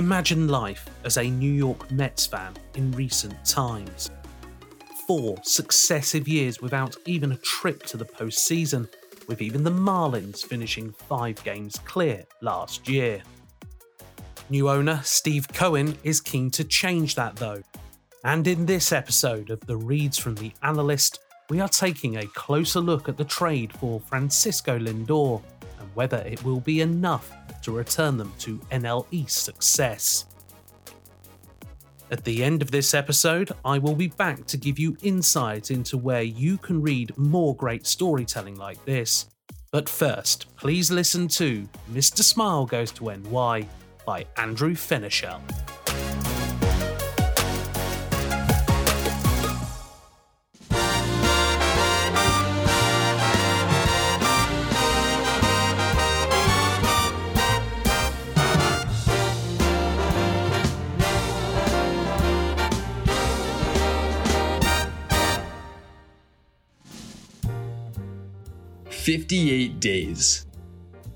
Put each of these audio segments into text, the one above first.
Imagine life as a New York Mets fan in recent times. Four successive years without even a trip to the postseason, with even the Marlins finishing five games clear last year. New owner Steve Cohen is keen to change that though. And in this episode of the Reads from the Analyst, we are taking a closer look at the trade for Francisco Lindor and whether it will be enough to return them to NLE success. At the end of this episode, I will be back to give you insight into where you can read more great storytelling like this. But first, please listen to Mr. Smile Goes to NY by Andrew Fenichel. 58 days.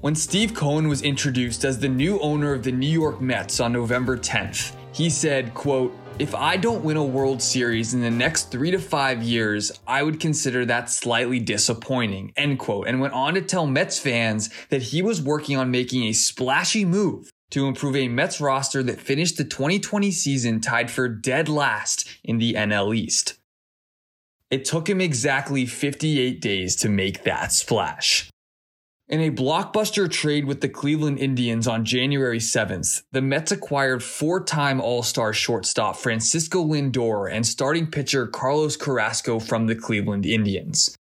When Steve Cohen was introduced as the new owner of the New York Mets on November 10th, he said, quote, if I don't win a World Series in the next three to five years, I would consider that slightly disappointing, end quote, and went on to tell Mets fans that he was working on making a splashy move to improve a Mets roster that finished the 2020 season tied for dead last in the NL East. It took him exactly 58 days to make that splash. In a blockbuster trade with the Cleveland Indians on January 7th, the Mets acquired four time All Star shortstop Francisco Lindor and starting pitcher Carlos Carrasco from the Cleveland Indians.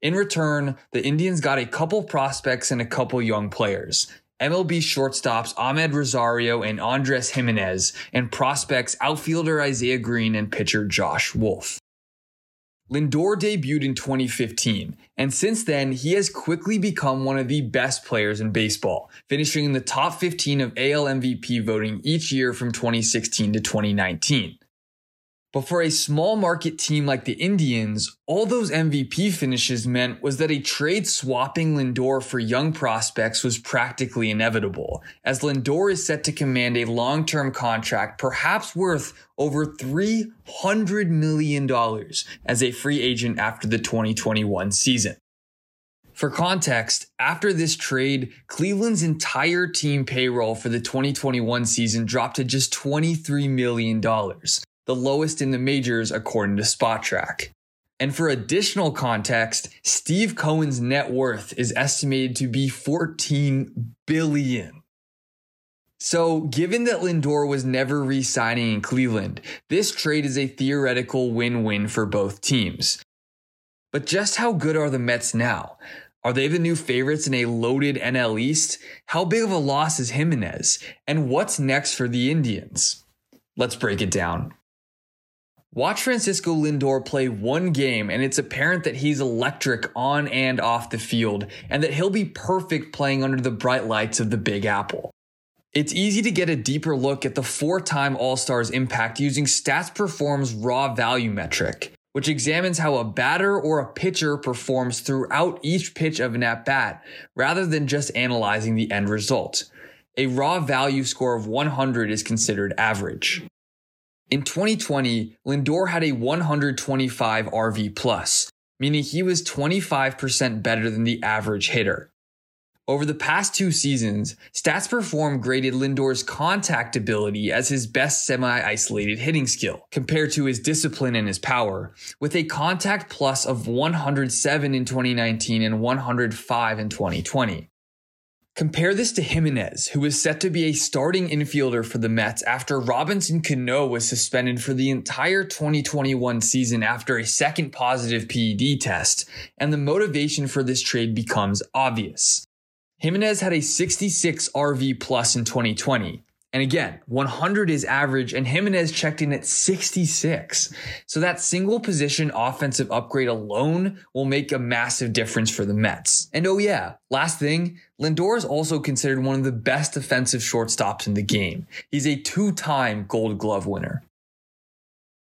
In return, the Indians got a couple prospects and a couple young players. MLB shortstops Amed Rosario and Andres Giménez, and prospects outfielder Isaiah Greene and pitcher Josh Wolf. Lindor debuted in 2015, and since then, he has quickly become one of the best players in baseball, finishing in the top 15 of AL MVP voting each year from 2016 to 2019. But for a small market team like the Indians, all those MVP finishes meant was that a trade swapping Lindor for young prospects was practically inevitable, as Lindor is set to command a long term contract, perhaps worth over $300 million as a free agent after the 2021 season. For context, after this trade, Cleveland's entire team payroll for the 2021 season dropped to just $23 million the lowest in the majors according to Spotrac. And for additional context, Steve Cohen's net worth is estimated to be 14 billion. So, given that Lindor was never re-signing in Cleveland, this trade is a theoretical win-win for both teams. But just how good are the Mets now? Are they the new favorites in a loaded NL East? How big of a loss is Giménez? And what's next for the Indians? Let's break it down. Watch Francisco Lindor play one game, and it's apparent that he's electric on and off the field, and that he'll be perfect playing under the bright lights of the Big Apple. It's easy to get a deeper look at the four time All Star's impact using Stats Perform's raw value metric, which examines how a batter or a pitcher performs throughout each pitch of an at bat, rather than just analyzing the end result. A raw value score of 100 is considered average. In 2020, Lindor had a 125 RV plus, meaning he was 25% better than the average hitter. Over the past two seasons, Stats Perform graded Lindor's contact ability as his best semi-isolated hitting skill, compared to his discipline and his power, with a contact plus of 107 in 2019 and 105 in 2020. Compare this to Giménez, who was set to be a starting infielder for the Mets after Robinson Cano was suspended for the entire 2021 season after a second positive PED test, and the motivation for this trade becomes obvious. Giménez had a 66 RV plus in 2020, and again, 100 is average, and Giménez checked in at 66. So that single position offensive upgrade alone will make a massive difference for the Mets. And oh yeah, last thing, Lindor is also considered one of the best defensive shortstops in the game. He's a two-time Gold Glove winner.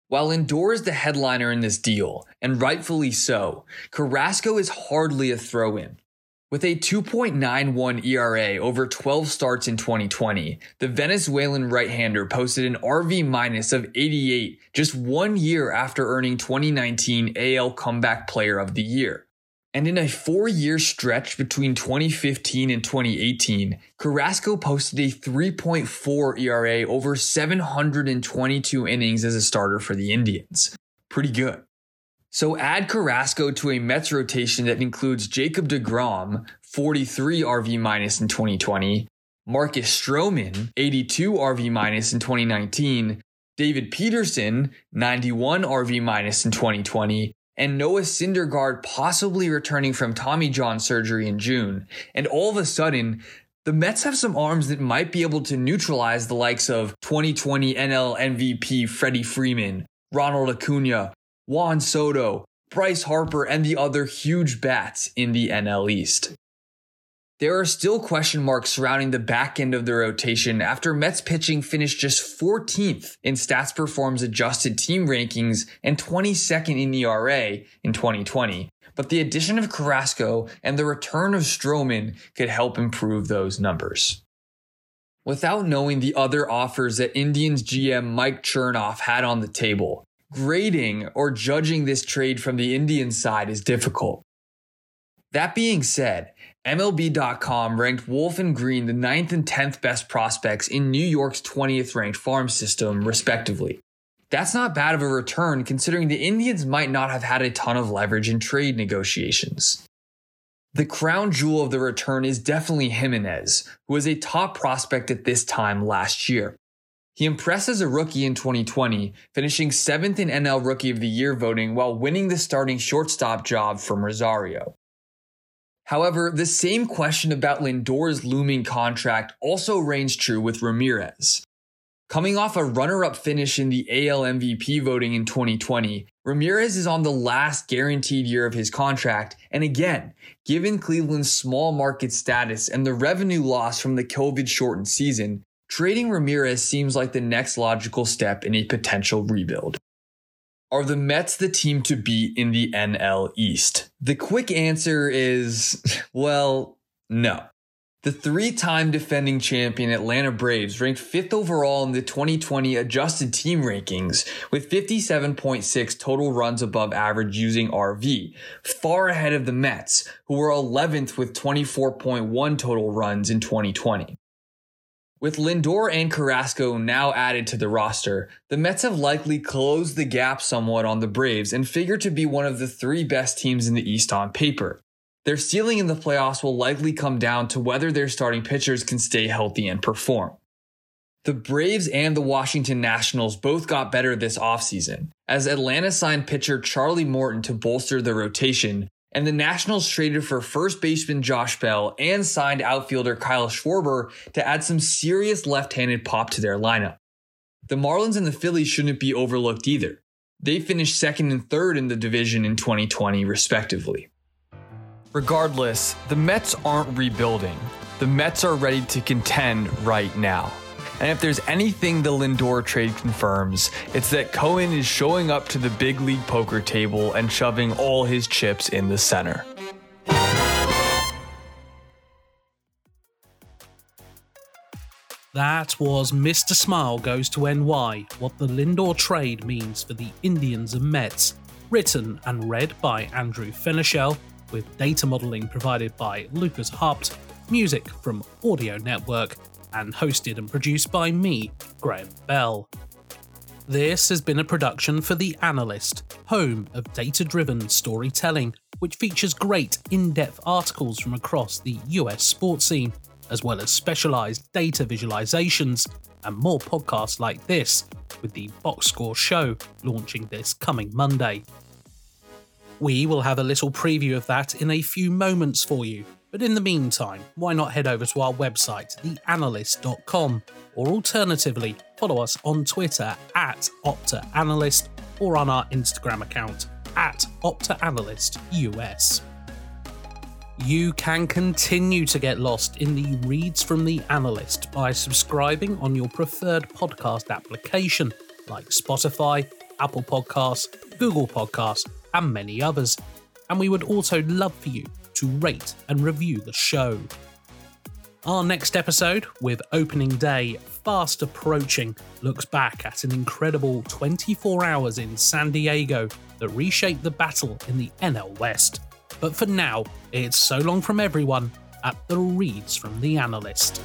While Lindor is the headliner in this deal, and rightfully so, Carrasco is hardly a throw-in. With a 2.91 ERA over 12 starts in 2020, the Venezuelan right-hander posted an RV minus of 88 just one year after earning 2019 AL Comeback Player of the Year. And in a four year stretch between 2015 and 2018, Carrasco posted a 3.4 ERA over 722 innings as a starter for the Indians. Pretty good. So add Carrasco to a Mets rotation that includes Jacob DeGrom, 43 RV minus in 2020, Marcus Stroman, 82 RV minus in 2019, David Peterson, 91 RV minus in 2020, and Noah Syndergaard possibly returning from Tommy John surgery in June. And all of a sudden, the Mets have some arms that might be able to neutralize the likes of 2020 NL MVP Freddie Freeman, Ronald Acuna, Juan Soto, Bryce Harper, and the other huge bats in the NL East. There are still question marks surrounding the back end of the rotation after Mets pitching finished just 14th in Stats Perform's adjusted team rankings and 22nd in ERA in 2020. But the addition of Carrasco and the return of Stroman could help improve those numbers. Without knowing the other offers that Indians GM Mike Chernoff had on the table, grading or judging this trade from the Indian side is difficult. That being said, MLB.com ranked Wolf and Green the 9th and 10th best prospects in New York's 20th ranked farm system, respectively. That's not bad of a return considering the Indians might not have had a ton of leverage in trade negotiations. The crown jewel of the return is definitely Giménez, who was a top prospect at this time last year. He impressed as a rookie in 2020, finishing seventh in NL Rookie of the Year voting while winning the starting shortstop job from Rosario. However, the same question about Lindor's looming contract also reigns true with Ramirez. Coming off a runner up finish in the AL MVP voting in 2020, Ramirez is on the last guaranteed year of his contract. And again, given Cleveland's small market status and the revenue loss from the COVID shortened season, Trading Ramirez seems like the next logical step in a potential rebuild. Are the Mets the team to beat in the NL East? The quick answer is, well, no. The three time defending champion Atlanta Braves ranked fifth overall in the 2020 adjusted team rankings with 57.6 total runs above average using RV, far ahead of the Mets, who were 11th with 24.1 total runs in 2020. With Lindor and Carrasco now added to the roster, the Mets have likely closed the gap somewhat on the Braves and figure to be one of the three best teams in the East on paper. Their ceiling in the playoffs will likely come down to whether their starting pitchers can stay healthy and perform. The Braves and the Washington Nationals both got better this offseason, as Atlanta signed pitcher Charlie Morton to bolster the rotation, and the Nationals traded for first baseman Josh Bell and signed outfielder Kyle Schwarber to add some serious left handed pop to their lineup. The Marlins and the Phillies shouldn't be overlooked either. They finished second and third in the division in 2020, respectively. Regardless, the Mets aren't rebuilding. The Mets are ready to contend right now. And if there's anything the Lindor trade confirms, it's that Cohen is showing up to the big league poker table and shoving all his chips in the center. That was Mr. Smile Goes to NY, what the Lindor trade means for the Indians and Mets. Written and read by Andrew Fenichel, with data modeling provided by Lucas Harpt, music from Audio Network, and hosted and produced by me, Graham Bell. This has been a production for The Analyst, home of data driven storytelling, which features great in depth articles from across the US sports scene, as well as specialised data visualizations and more podcasts like this, with the Box Score Show launching this coming Monday. We will have a little preview of that in a few moments for you, but in the meantime, why not head over to our website, theanalyst.com, or alternatively, follow us on Twitter at OptaAnalyst or on our Instagram account at OptaAnalystUS. You can continue to get lost in the reads from the analyst by subscribing on your preferred podcast application like Spotify, Apple Podcasts, Google Podcasts, and many others. and we would also love for you to rate and review the show. Our next episode, with opening day fast approaching, looks back at an incredible 24 hours in San Diego that reshaped the battle in the NL West. But for now, it's so long from everyone at the Reads from the Analyst.